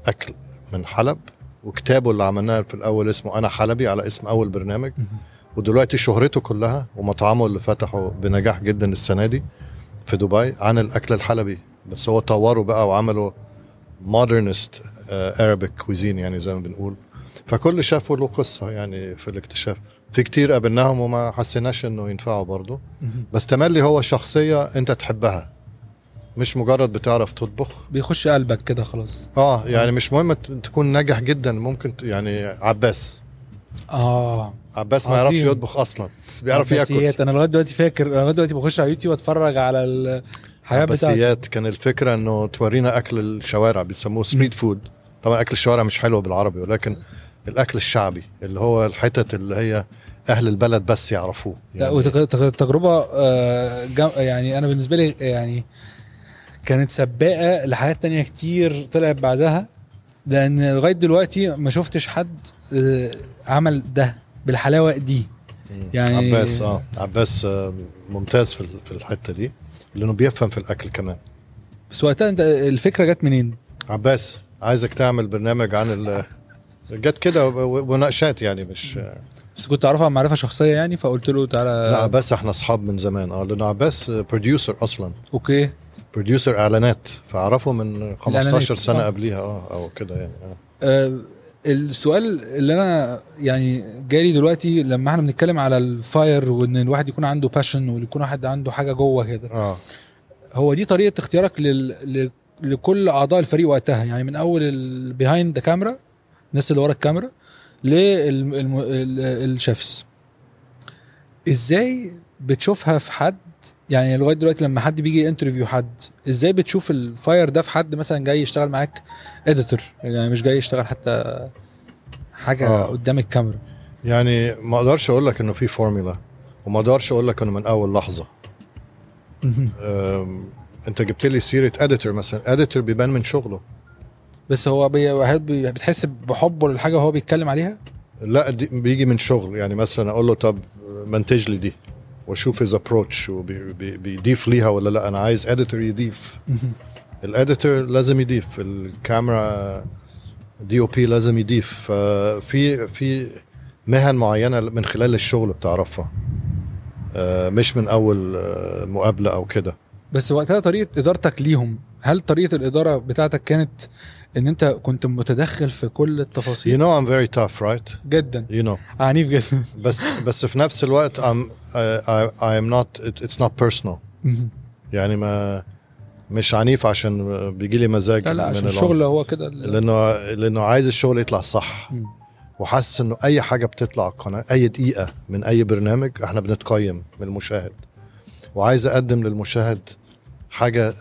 Speaker 2: أكل من حلب؟ وكتابه اللي عملناه في الأول اسمه أنا حلبي على اسم أول برنامج. ودلوقتي شهرته كلها ومطعمه اللي فتحه بنجاح جدا السنة دي في دبي عن الأكل الحلبي. بس هو طوره بقى وعمله modernist Arabic cuisine يعني زي ما بنقول. فكل شافوا له قصة يعني في الاكتشاف. في كتير قابلناهم وما حسيناش إنه ينفعوا برضه. بس تملي هو شخصية أنت تحبها. مش مجرد بتعرف تطبخ؟
Speaker 1: بيخش قلبك كده خلاص.
Speaker 2: آه يعني مش مهم تكون ناجح جدا ممكن يعني عباس.
Speaker 1: آه.
Speaker 2: عباس ما. يعرفش يطبخ أصلا بيعرف ياكل.
Speaker 1: أنا لغاية دلوقتي فاكر لغاية دلوقتي بخش على يوتيوب أتفرج على الحياة بتاعته
Speaker 2: كان الفكرة إنه تورينا أكل الشوارع بيسموه street food طبعا أكل الشوارع مش حلو بالعربي ولكن الأكل الشعبي اللي هو الحتت اللي هي أهل البلد بس يعرفوه.
Speaker 1: لا وتجربه آه، يعني أنا بالنسبة لي يعني كانت سباقة لحاجات تانية كتير طلعت بعدها لأن لغاية دلوقتي ما شفتش حد آه، عمل ده بالحلاوة دي. يعني-
Speaker 2: عباس آه عباس آه ممتاز في في الحتة دي لأنه بيفهم في الأكل كمان.
Speaker 1: بس وقتها أنت الفكرة جت منين؟
Speaker 2: عباس عايزك تعمل برنامج عن ال جت كده ومناقشات يعني مش
Speaker 1: بس كنت أعرفها معرفة شخصية يعني فقلت له تعالى.
Speaker 2: لا عباس إحنا أصحاب من زمان آه لأنه عباس producer أصلا.
Speaker 1: okay.
Speaker 2: producer إعلانات فأعرفه من 15
Speaker 1: الإعلانات،
Speaker 2: سنة
Speaker 1: آه.
Speaker 2: قبليها آه أو كده يعني آه.
Speaker 1: آه، السؤال اللي أنا يعني جالي دلوقتي لما إحنا بنتكلم على ال fire وإن الواحد يكون عنده passion ويكون واحد عنده حاجة جوه كده
Speaker 2: آه
Speaker 1: هو دي طريقة اختيارك لل... لكل أعضاء الفريق وقتها يعني من أول ال behind the camera الناس اللي ورا الكاميرا لل chefs إزاي بتشوفها في حد يعني لغاية دلوقتي لما حد بيجي interview حد إزاي بتشوف ال fire ده في حد مثلا جاي يشتغل معاك editor يعني مش جاي يشتغل حتى حاجة
Speaker 2: آه.
Speaker 1: قدام الكاميرا.
Speaker 2: يعني ما أقدرش أقول لك إنه في فورمولا وما أقدرش أقول لك إنه من أول لحظة. أنت جبت لي سيره editor مثلا editor بيبان من شغله.
Speaker 1: بس هو بي... بتحس بحبه للحاجة وهو بيتكلم عليها؟
Speaker 2: لا ده بيجي من شغل. يعني مثلا أقول له طب منتج لي دي. وأشوف his approach وبيضيف ليها ولا لأ. أنا عايز editor يضيف. ال editor لازم يضيف. الكاميرا DOP لازم يضيف. ففي في مهن معينة من خلال الشغل بتعرفها. آه، مش من أول آه، مقابلة أو كده.
Speaker 1: بس وقتها طريقة إدارتك ليهم هل طريقة الإدارة بتاعتك كانت إن أنت كنت متدخل في كل
Speaker 2: you
Speaker 1: التفاصيل
Speaker 2: know I'm very tough right?
Speaker 1: جدا.
Speaker 2: You know.
Speaker 1: عنيف جدا.
Speaker 2: بس بس في نفس الوقت I'm I, I, I am not it, it's not personal. يعني ما مش عنيف عشان بيجي لي مزاج
Speaker 1: لا لا عشان. الشغل هو كده.
Speaker 2: لأنه لأنه عايز الشغل يطلع صح. وحاسس إنه أي حاجة بتطلع القناه أي دقيقة من أي برنامج إحنا بنتقيم من المشاهد. وعايز أقدم للمشاهد حاجة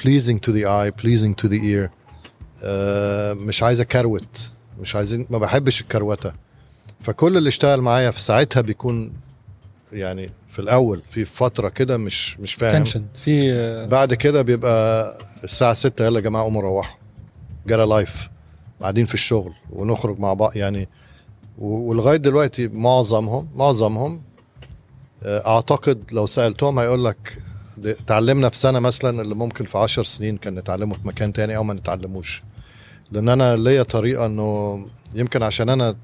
Speaker 2: pleasing to the eye pleasing to the ear. آه مش عايز اكروت مش عايزين ما بحبش الكروتة. فكل اللي اشتغل معايا في ساعتها بيكون يعني في الأول في فترة كده مش مش فاهم.
Speaker 1: تنشن في آه،
Speaker 2: بعد كده بيبقى الساعة 6 يلا يا جماعة قوموا روحوا. جرى لايف قاعدين في الشغل ونخرج مع بعض يعني. و- ولغاية دلوقتي معظمهم معظمهم آه، أعتقد لو سألتهم هيقول لك ده اتعلمنا في سنة مثلا اللي ممكن في عشر سنين كان نتعلمه في مكان تاني أو ما نتعلموش. لأن أنا ليا طريقة إنه يمكن عشان أنا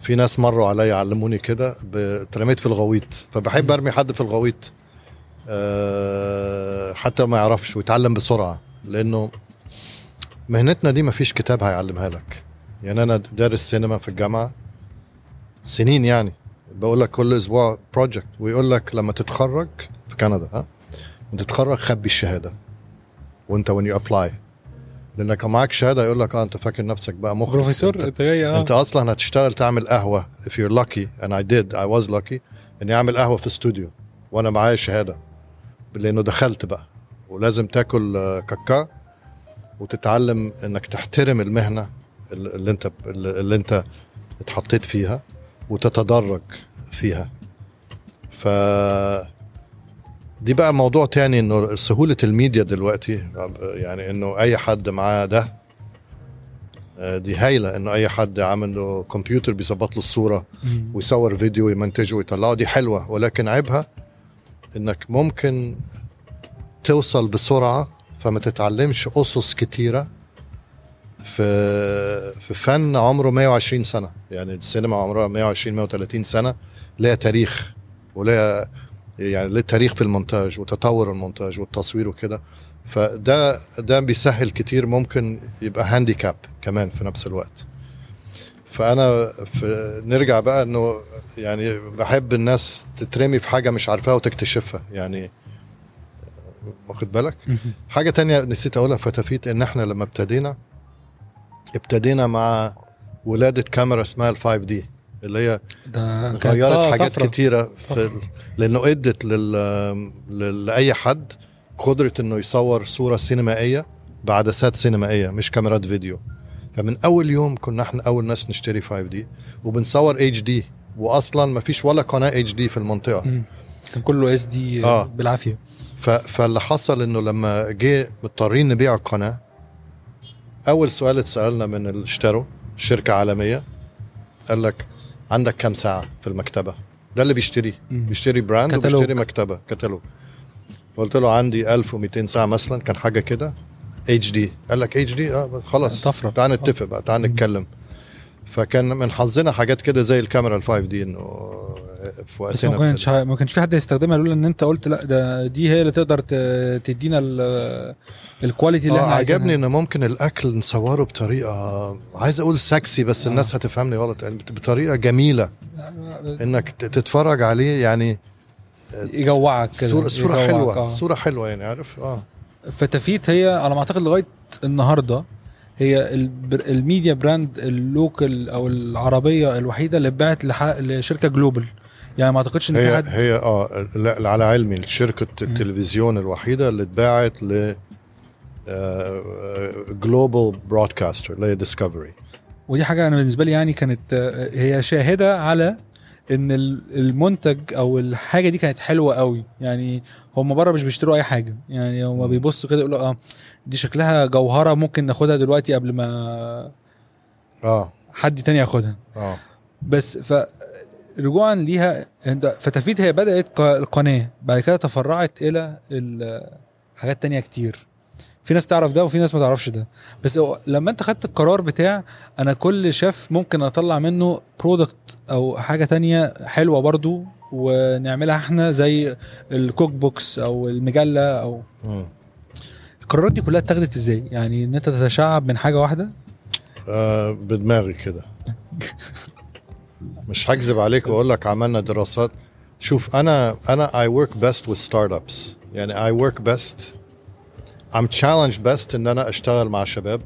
Speaker 2: في ناس مروا عليا علموني كده اترميت في الغويط. فبحب أرمي حد في الغويط آه، حتى ما يعرفش ويتعلم بسرعة. لأنه مهنتنا دي ما فيش كتاب هيعلمها لك. يعني أنا دارس سينما في الجامعة سنين يعني. بقول لك كل أسبوع project ويقول لك لما تتخرج كده ها؟ تتخرج خبي الشهادة. وانت when you apply. لأنك معاك شهادة يقول لك آه أنت فاكر نفسك بقى مخرج
Speaker 1: بروفيسور
Speaker 2: انت,
Speaker 1: أنت جاي آه.
Speaker 2: أنت أصلا هتشتغل تعمل قهوة if you're lucky and I did I was lucky إني أعمل قهوة في استوديو وأنا معايا شهادة. لأنه دخلت بقى. ولازم تاكل آه، كاكا وتتعلم إنك تحترم المهنة اللي أنت اللي أنت اتحطيت فيها وتتدرج فيها. ف دي بقى موضوع تاني إنه سهولة الميديا دلوقتي يعني إنه أي حد معاه ده آه، دي هايلة إنه أي حد عامل له كمبيوتر بيظبط له
Speaker 1: الصورة.
Speaker 2: ويصور فيديو ويمنتجه ويطلعه دي حلوة ولكن عيبها إنك ممكن توصل بسرعة فما تتعلمش أسس كتيرة في في فن عمره 120 سنة يعني السينما عمرها 120 130 سنة لها تاريخ ولها يعني لها تاريخ في المونتاج وتطور المونتاج والتصوير وكده. فده ده بيسهل كتير ممكن يبقى handicap كمان في نفس الوقت. فأنا في نرجع بقى إنه يعني بحب الناس تترمي في حاجة مش عارفاها وتكتشفها. يعني واخد بالك؟ حاجة تانية نسيت أقولها فتافيت إن إحنا لما ابتدينا ابتدينا مع ولادة كاميرا اسمها ال 5 دي اللي هي غيرت
Speaker 1: طا-
Speaker 2: حاجات
Speaker 1: طفرة.
Speaker 2: كتيرة في
Speaker 1: طفرة.
Speaker 2: لأنه أدت لل... لل- لأي حد قدرة إنه يصور صورة سينمائية بعدسات سينمائية مش كاميرات فيديو فمن أول يوم كنا إحنا أول ناس نشتري 5 دي وبنصور اتش دي واصلا ما فيش ولا قناة HD في المنطقة
Speaker 1: مم. كان كله SD
Speaker 2: آه.
Speaker 1: بالعافية
Speaker 2: ف... فاللي حصل إنه لما جه مضطرين نبيع القناة أول سؤال اتسألنا من اللي اشتروا شركة عالمية قال لك عندك كم ساعة في المكتبة؟ ده اللي بيشتري. بيشتري brand
Speaker 1: كتالوج.
Speaker 2: وبيشتري مكتبة كتالوج. قلت له عندي 1200 ساعة مثلا كان حاجة كده اتش دي قال لك اتش دي آه خلاص. تعال نتفق بقى تعال نتكلم. فكان من حظنا حاجات كده زي الكاميرا ال 5D إنه في
Speaker 1: بس ما
Speaker 2: وقتنا
Speaker 1: كانش ما كانش في حد يستخدمها لولا إن أنت قلت لأ ده دي هي اللي تقدر تدينا ال- ال quality
Speaker 2: اللي
Speaker 1: آه إحنا.
Speaker 2: عجبني إن ممكن الأكل نصوره بطريقة عايز أقول سكسي بس
Speaker 1: آه.
Speaker 2: الناس هتفهمني غلط يعني بطريقة جميلة إنك ت- تتفرج عليه يعني
Speaker 1: يجوعك كده
Speaker 2: صوره صورة
Speaker 1: يجوعك،
Speaker 2: حلوة
Speaker 1: آه.
Speaker 2: صورة حلوة يعني عارف آه
Speaker 1: فتافيت هي على ما أعتقد لغاية النهارده هي ال media brand ال local أو العربية الوحيدة اللي اتباعت لشركة global. يعني ما أعتقدش إن في
Speaker 2: هي
Speaker 1: حد
Speaker 2: هي آه لا على علمي شركة التلفزيون الوحيدة اللي اتباعت ل global broadcaster اللي هي ديسكفري.
Speaker 1: ودي حاجة أنا بالنسبة لي يعني كانت آه، هي شاهدة على إن ال- المنتج أو الحاجة دي كانت حلوة قوي يعني هم بره مش بيشتروا أي حاجة. يعني هم. بيبصوا كده يقولوا آه دي شكلها جوهرة ممكن ناخدها دلوقتي قبل ما
Speaker 2: آه.
Speaker 1: حد تاني ياخدها.
Speaker 2: آه.
Speaker 1: بس ف رجوعا ليها فتافيت هي بدأت القناة بعد كده تفرعت إلى ال- حاجات تانية كتير. في ناس تعرف ده وفي ناس ما تعرفش ده. بس لما انت خدت القرار بتاع أنا كل شيف ممكن اطلع منه product أو حاجة تانية حلوة برضو ونعملها إحنا زي ال cookbooks أو المجلة
Speaker 2: أو.
Speaker 1: القرارات دي كلها اتاخدت إزاي؟ يعني ان انت تتشعب من حاجة واحدة؟
Speaker 2: آه بدماغي كده. مش هكذب عليك واقول لك عملنا دراسات. شوف أنا أنا I work best with startups. يعني I work best I'm challenged best ان أنا أشتغل مع شباب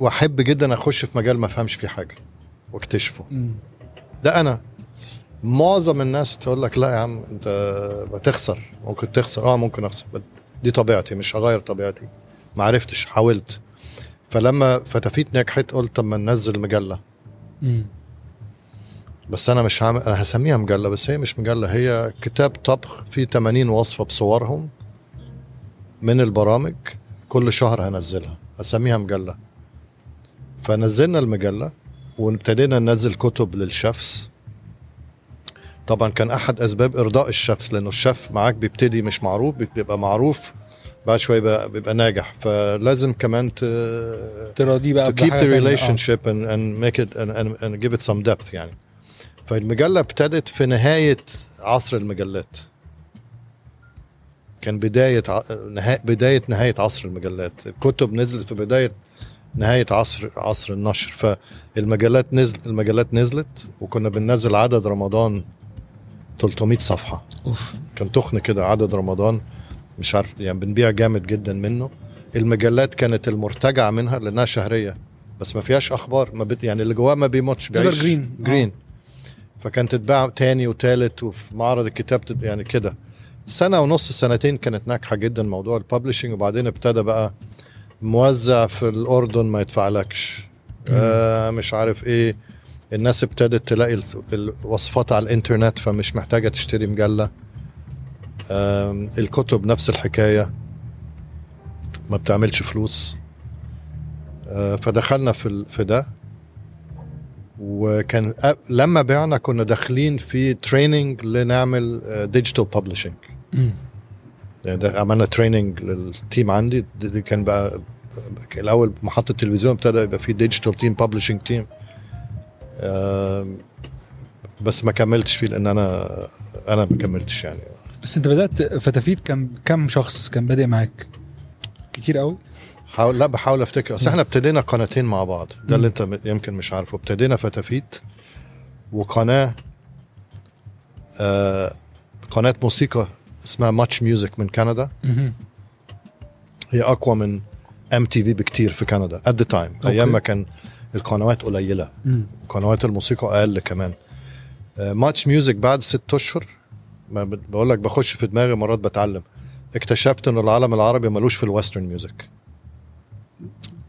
Speaker 2: وأحب جدا أخش في مجال ما افهمش فيه حاجة واكتشفه. ده أنا. معظم الناس تقول لك لا يا عم أنت بتخسر ممكن تخسر. آه ممكن أخسر. دي طبيعتي مش هغير طبيعتي. ما عرفتش حاولت. فلما فتافيت نجحت قلت طب ما ننزل مجلة.
Speaker 1: مم.
Speaker 2: بس أنا مش هعمل أنا هسميها مجلة بس هي مش مجلة هي كتاب طبخ فيه 80 وصفة بصورهم. من البرامج كل شهر هنزلها هسميها مجلة. فنزلنا المجلة وابتدينا ننزل كتب للشيفs طبعا كان أحد أسباب إرضاء الشيفs لأنه الشيف معاك بيبتدي مش معروف بيبقى معروف بعد شوية بيبقى, بيبقى ناجح. فلازم كمان ت...
Speaker 1: تراضيه بقى
Speaker 2: to keep the.
Speaker 1: آه.
Speaker 2: relationship and, and make it and, and, and give it some depth يعني. فالمجلة ابتدت في نهاية عصر المجلات. كان بداية ع... نها... بداية نهاية عصر المجلات. الكتب نزلت في بداية نهاية عصر عصر النشر. فالمجلات نزل المجلات نزلت وكنا بننزل عدد رمضان 300 صفحة.
Speaker 1: أوف.
Speaker 2: كان تخن كده عدد رمضان. مش عارف يعني بنبيع جامد جدا منه. المجلات كانت المرتجع منها لأنها شهرية بس ما فيهاش أخبار. ما بت يعني اللي جواه ما بيموتش بيعيش.
Speaker 1: Evergreen.
Speaker 2: جرين فكانت تتباع تاني وتالت وفي معرض الكتاب يعني كده. سنة ونص سنتين كانت ناجحة جدا موضوع الببلشنج وبعدين ابتدى بقى موزع في الأردن ما يدفعلكش. آه مش عارف إيه. الناس ابتدت تلاقي الوصفات على الإنترنت فمش محتاجة تشتري مجلة. آم، الكتب نفس الحكاية. ما بتعملش فلوس. آه، فدخلنا في في ده. وكان لما بعنا كنا داخلين في training لنعمل digital publishing
Speaker 1: مم.
Speaker 2: ده عملنا training لل team عندي. دي كان بقى الأول محطة التلفزيون ابتدى يبقى في digital team publishing team بس ما كملتش فيه لأن أنا أنا ما كملتش يعني.
Speaker 1: بس أنت بدات فتافيت كم كم شخص كان بادئ معاك؟ كتير قوي
Speaker 2: حاول لا بحاول أفتكر. أصل إحنا ابتدينا قناتين مع بعض. ده اللي أنت يمكن مش عارفه. ابتدينا فتافيت وقناة آه قناة موسيقى اسمها ماتش ميوزك من كندا. هي أقوى من ام تي في بكتير في كندا at the
Speaker 1: time.
Speaker 2: أيام ما كان القنوات
Speaker 1: قليلة.
Speaker 2: قنوات الموسيقى أقل كمان. ماتش ميوزك بعد ست أشهر بقول لك بخش في دماغي مرات بتعلم. اكتشفت إن العالم العربي ملوش في ال Western music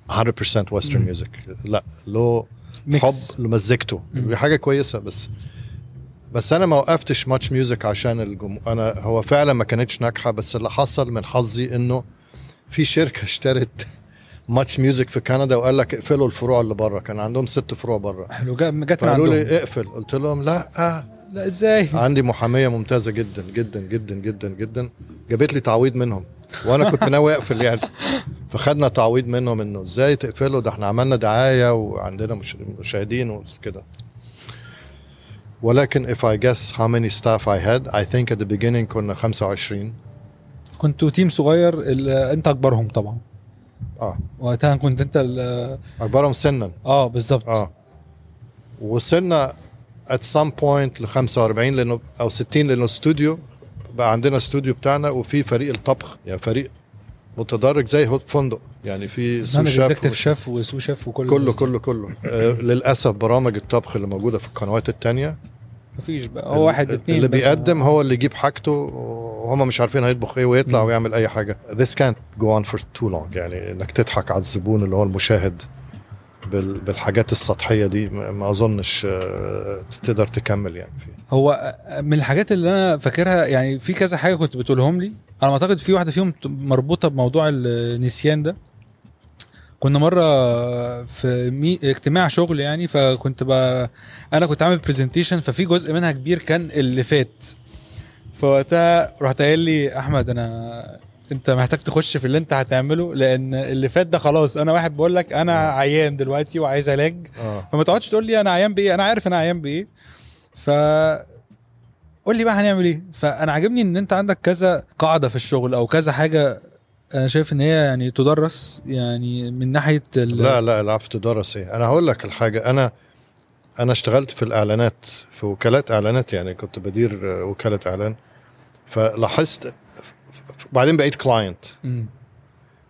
Speaker 2: 100% Western music لا له. حب لمزيكته دي حاجة كويسة بس بس أنا ما وقفتش ماتش ميوزك عشان الجمهور أنا هو فعلا ما كانتش ناجحة بس اللي حصل من حظي إنه في شركة [LAUGHS] اشترت ماتش ميوزك في كندا وقال لك اقفلوا الفروع اللي بره كان عندهم ست فروع بره.
Speaker 1: حلو جت عندهم
Speaker 2: لي اقفل. قلت لهم لا.
Speaker 1: لا إزاي؟
Speaker 2: عندي محامية ممتازة جدا جدا جدا جدا جدا. جابت لي تعويض منهم وأنا كنت ناوي أقفل يعني. [LAUGHS] فخدنا تعويض منهم إنه إزاي تقفلوا؟ ده إحنا عملنا دعاية وعندنا مش- مشاهدين وكده. ولكن if I guess how many staff I had I think at the beginning كنا 25
Speaker 1: كنتوا تيم صغير انت اكبرهم طبعا.
Speaker 2: آه.
Speaker 1: وقتها كنت انت
Speaker 2: أكبرهم سنا.
Speaker 1: آه بالظبط.
Speaker 2: آه. وصلنا at some point ل 45 لأنه أو 60 لأنه استوديو بقى عندنا استوديو بتاعنا وفي فريق الطبخ يعني فريق متدرج زي فندق. يعني في sous
Speaker 1: chef
Speaker 2: chef
Speaker 1: و sous chef وكل
Speaker 2: كله. كله كله. آه للأسف برامج الطبخ اللي موجودة في القنوات التانية
Speaker 1: مفيش بقى. هو واحد اتنين
Speaker 2: اللي. بيقدم هو اللي يجيب حاجته وهم مش عارفين هيطبخ إيه ويطلع ويعمل أي حاجة. This can't go on for too long. يعني إنك تضحك على الزبون اللي هو المشاهد بال- بالحاجات السطحية دي ما أظنش آه، تقدر تكمل يعني فيه.
Speaker 1: هو من الحاجات اللي أنا فاكرها يعني في كذا حاجة كنت بتقولهم لي. أنا أعتقد في واحدة فيهم مربوطة بموضوع النسيان ده. كنا مرة في مي... اجتماع شغل يعني فكنت ب... أنا كنت عامل presentation ففي جزء منها كبير كان اللي فات. فوقتها رحت قايل لي أحمد أنا أنت محتاج تخش في اللي أنت هتعمله لأن اللي فات ده خلاص أنا واحد بقول لك أنا عيان دلوقتي وعايز علاج.
Speaker 2: آه.
Speaker 1: فما تقعدش تقول لي أنا عيان بإيه أنا عارف أنا عيان بإيه. ف قول لي بقى هنعمل إيه. فأنا عاجبني إن أنت عندك كذا قاعدة في الشغل أو كذا حاجة أنا شايف إن هي يعني تدرس يعني من ناحية.
Speaker 2: لا لا العفو تدرس إيه أنا هقول لك الحاجة أنا أنا اشتغلت في الإعلانات في وكالات إعلانات يعني كنت بدير وكالة إعلان فلاحظت بعدين بقيت
Speaker 1: client.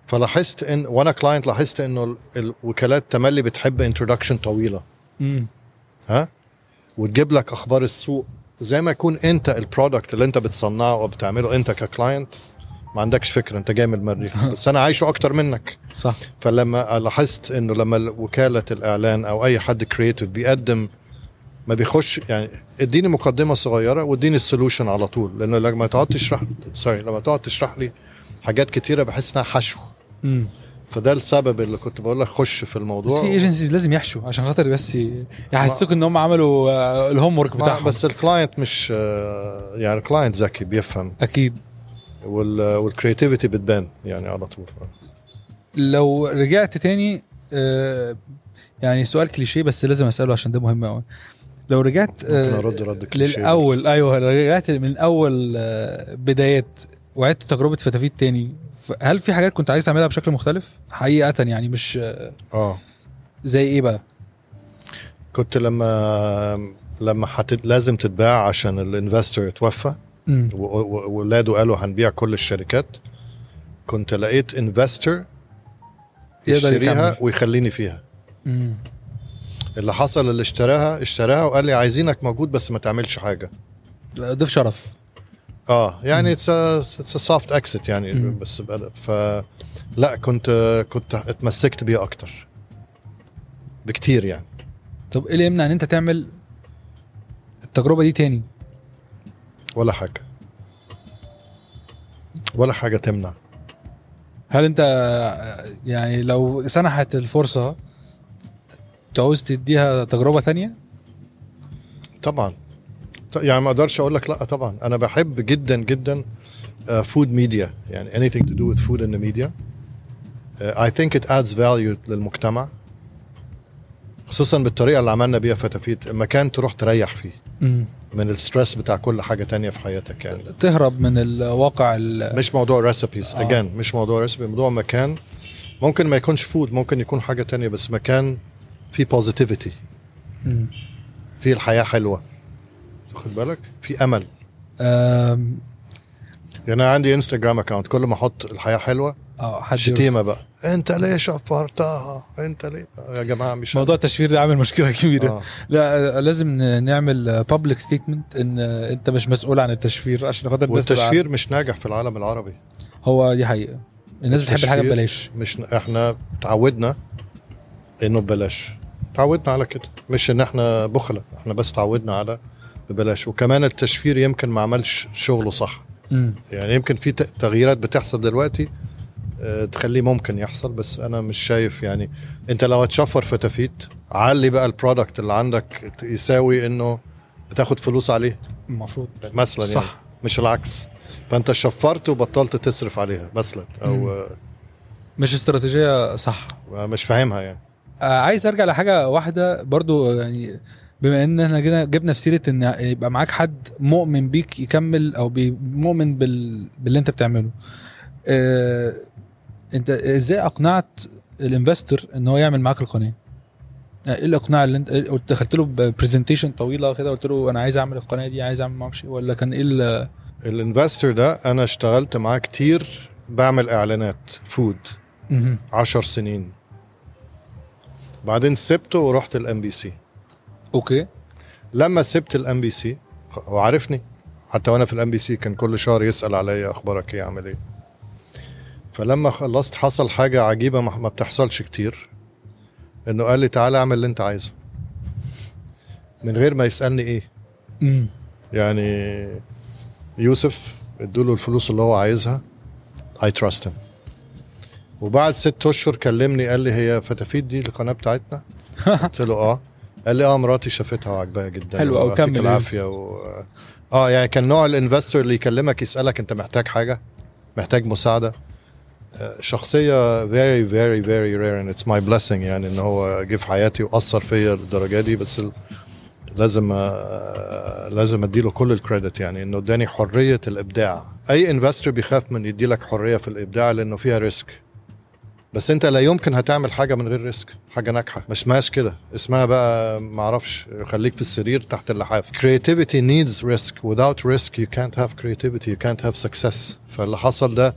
Speaker 2: فلاحظت إن وأنا client لاحظت إنه ال- الوكالات تملي بتحب introduction طويلة
Speaker 1: مم.
Speaker 2: ها وتجيب لك أخبار السوق زي ما يكون أنت ال product اللي أنت بتصنعه أو بتعمله أنت ك client ما عندكش فكرة انت جاي من المريخ بس أنا عايشه أكتر منك.
Speaker 1: صح.
Speaker 2: فلما لاحظت إنه لما وكالة الإعلان أو أي حد creative بيقدم ما بيخش يعني اديني مقدمة صغيرة واديني ال solution على طول. لأنه لما تقعد تشرح sorry لما تقعد تشرح لي حاجات كتيرة بحس إنها حشو.
Speaker 1: مم.
Speaker 2: فده السبب اللي كنت بقول لك خش في
Speaker 1: بس
Speaker 2: الموضوع
Speaker 1: في ايجنسي لازم يحشوا عشان خاطر بس يحسسوك إن هم عملوا آه، ال
Speaker 2: homework
Speaker 1: بتاعهم.
Speaker 2: بس ال client مش آه، يعني ال client ذكي بيفهم.
Speaker 1: أكيد.
Speaker 2: وال creativity بتبان يعني على طول.
Speaker 1: لو رجعت تاني آه، يعني سؤال كليشيه بس لازم أسأله عشان ده مهم قوي لو رجعت آه،
Speaker 2: رد كليشيه
Speaker 1: للأول أيوه لو رجعت من أول آه، بدايات وعدت تجربة فتافيت تاني هل في حاجات كنت عايز تعملها بشكل مختلف؟ حقيقة يعني مش آه. زي إيه بقى؟
Speaker 2: كنت لما لما حت... لازم تتباع عشان ال investor توفى
Speaker 1: مم.
Speaker 2: و- و- وولاده قالوا هنبيع كل الشركات. كنت لقيت investor
Speaker 1: يقدر
Speaker 2: يشتريها. ويخليني فيها.
Speaker 1: مم.
Speaker 2: اللي حصل اللي اشتراها اشتراها وقال لي عايزينك موجود بس ما تعملش حاجة.
Speaker 1: ضيف شرف.
Speaker 2: آه يعني it's it's soft exit يعني
Speaker 1: مم.
Speaker 2: بس بأدب ف لا كنت كنت اتمسكت بيها أكتر. بكتير يعني.
Speaker 1: طب إيه اللي يمنع إن أنت تعمل التجربة دي تاني؟
Speaker 2: ولا حاجة. ولا حاجة تمنع.
Speaker 1: هل انت آه، يعني لو سنحت الفرصة تعوز تديها تجربة تانية؟
Speaker 2: طبعا. يعني ما أقدرش أقول لك لا طبعا. أنا بحب جدا جدا food media يعني anything to do with food in the media. uh, I think it adds value للمجتمع خصوصا بالطريقة اللي عملنا بيها فتافيت. مكان تروح تريح فيه. من ال stress بتاع كل حاجة تانية في حياتك يعني.
Speaker 1: تهرب من الواقع ال-
Speaker 2: مش موضوع recipes
Speaker 1: آه.
Speaker 2: again مش موضوع recipe موضوع مكان. ممكن ما يكونش food ممكن يكون حاجة تانية بس مكان فيه
Speaker 1: positivity.
Speaker 2: فيه الحياة حلوة. خد بالك؟ في أمل.
Speaker 1: آم،
Speaker 2: يعني أنا عندي انستغرام account كل ما أحط الحياة حلوة
Speaker 1: آه حد.
Speaker 2: شتيمة بقى. انت ليه شفرتها انت ليه؟ يا جماعة مش
Speaker 1: موضوع التشفير ده عامل مشكلة [LAUGHS] كبيرة.
Speaker 2: آه.
Speaker 1: لا آه، لازم نعمل public statement إن آه، أنت مش مسؤول عن التشفير عشان خاطر الناس تبقى
Speaker 2: والتشفير مش ناجح في العالم العربي.
Speaker 1: هو دي حقيقة. الناس بتحب الحاجة
Speaker 2: التشفير
Speaker 1: ببلاش.
Speaker 2: مش إحنا اتعودنا إنه ببلاش. تعودنا على كده. مش إن إحنا بخلة. إحنا بس تعودنا على ببلاش. وكمان التشفير يمكن ما عملش شغله صح.
Speaker 1: امم
Speaker 2: يعني يمكن في تغييرات بتحصل دلوقتي آه، تخليه ممكن يحصل بس أنا مش شايف يعني. أنت لو هتشفر فتافيت علي بقى ال product اللي عندك يساوي إنه بتاخد فلوس عليه.
Speaker 1: المفروض.
Speaker 2: مثلا يعني
Speaker 1: صح.
Speaker 2: مش العكس. فأنت شفرت وبطلت تصرف عليها مثلا أو
Speaker 1: مم.
Speaker 2: آه،
Speaker 1: مش استراتيجية صح.
Speaker 2: مش فاهمها يعني.
Speaker 1: آه، عايز أرجع لحاجة واحدة برضو يعني بما إن إحنا جينا جبنا في سيرة إن يبقى معاك حد مؤمن بيك يكمل أو بي- مؤمن بال... باللي أنت بتعمله. آه، انت إزاي اقنعت ال investor ان هو يعمل معاك القناة؟ آه، إيه الاقناع اللي انت قلت دخلت له ب presentation طويلة كده قلت له أنا عايز اعمل القناة دي عايز اعمل معرفش إيه ولا كان إيه ال-
Speaker 2: ال investor ده أنا اشتغلت معاه كتير بعمل اعلانات food
Speaker 1: مهم.
Speaker 2: عشر سنين. بعدين سبته ورحت ال MBC
Speaker 1: أوكي.
Speaker 2: لما سبت ال MBC هو عارفني حتى وأنا في ال MBC كان كل شهر يسأل عليا أخبارك إيه عامل إيه؟ فلما خلصت حصل حاجة عجيبة ما بتحصلش كتير. إنه قال لي تعالى اعمل اللي انت عايزه. من غير ما يسألني إيه.
Speaker 1: امم
Speaker 2: يعني يوسف ادوله الفلوس اللي هو عايزها. I trust him. وبعد ست أشهر كلمني قال لي هي فتافيت دي القناة بتاعتنا؟ [LAUGHS] قلت له آه. قال لي آه مراتي شافتها وعجبها جدا.
Speaker 1: حلو
Speaker 2: ويعطيك
Speaker 1: كمل
Speaker 2: العافية و... آه يعني كان نوع ال investor اللي يكلمك يسألك أنت محتاج حاجة؟ محتاج مساعدة؟ شخصية very very very rare and it's my blessing يعني إن هو جه في حياتي وأثر فيا للدرجة دي بس لازم آه، لازم أديله كل ال credit يعني إنه اداني حرية الإبداع. أي investor بيخاف من يديلك حرية في الإبداع لأنه فيها risk بس أنت لا يمكن هتعمل حاجة من غير risk حاجة ناجحة. ما اسمهاش كده. اسمها بقى ما أعرفش خليك في السرير تحت اللحاف. creativity needs risk. without risk you can't have creativity you can't have success. فاللي حصل ده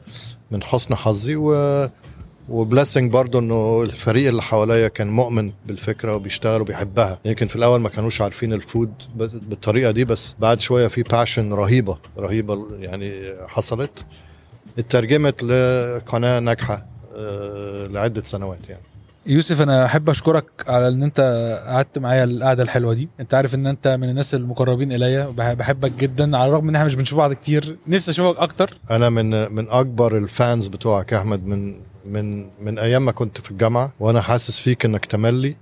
Speaker 2: من حسن حظي و و blessing برضه إنه الفريق اللي حواليا كان مؤمن بالفكرة وبيشتغل وبيحبها. يمكن في الأول ما كانوش عارفين ال food بالطريقة دي بس بعد شوية في passion رهيبة رهيبة يعني حصلت. اترجمت لقناة ناجحة آه، لعدة سنوات يعني.
Speaker 1: يوسف أنا أحب أشكرك على إن أنت قعدت معايا القعدة الحلوة دي. أنت عارف إن أنت من الناس المقربين إليا بحبك جدا على الرغم إن إحنا مش بنشوف بعض كتير. نفسي أشوفك أكتر.
Speaker 2: أنا من من أكبر ال fans بتوعك يا أحمد من من من أيام ما كنت في الجامعة وأنا حاسس فيك إنك تملي.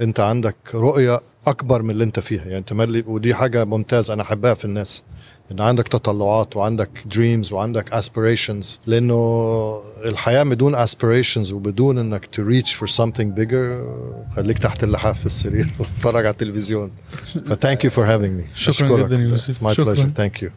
Speaker 2: أنت عندك رؤية أكبر من اللي أنت فيها. يعني تملي ودي حاجة ممتازة أنا أحبها في الناس. إن عندك تطلعات وعندك dreams وعندك aspirations لأنه الحياة بدون aspirations وبدون إنك to reach for something bigger خليك تحت اللحاف في السرير [LAUGHS] وتتفرج على التلفزيون [LAUGHS] ف thank you for having me
Speaker 1: شكراً. جداً يوسف. شكراً.
Speaker 2: pleasure thank you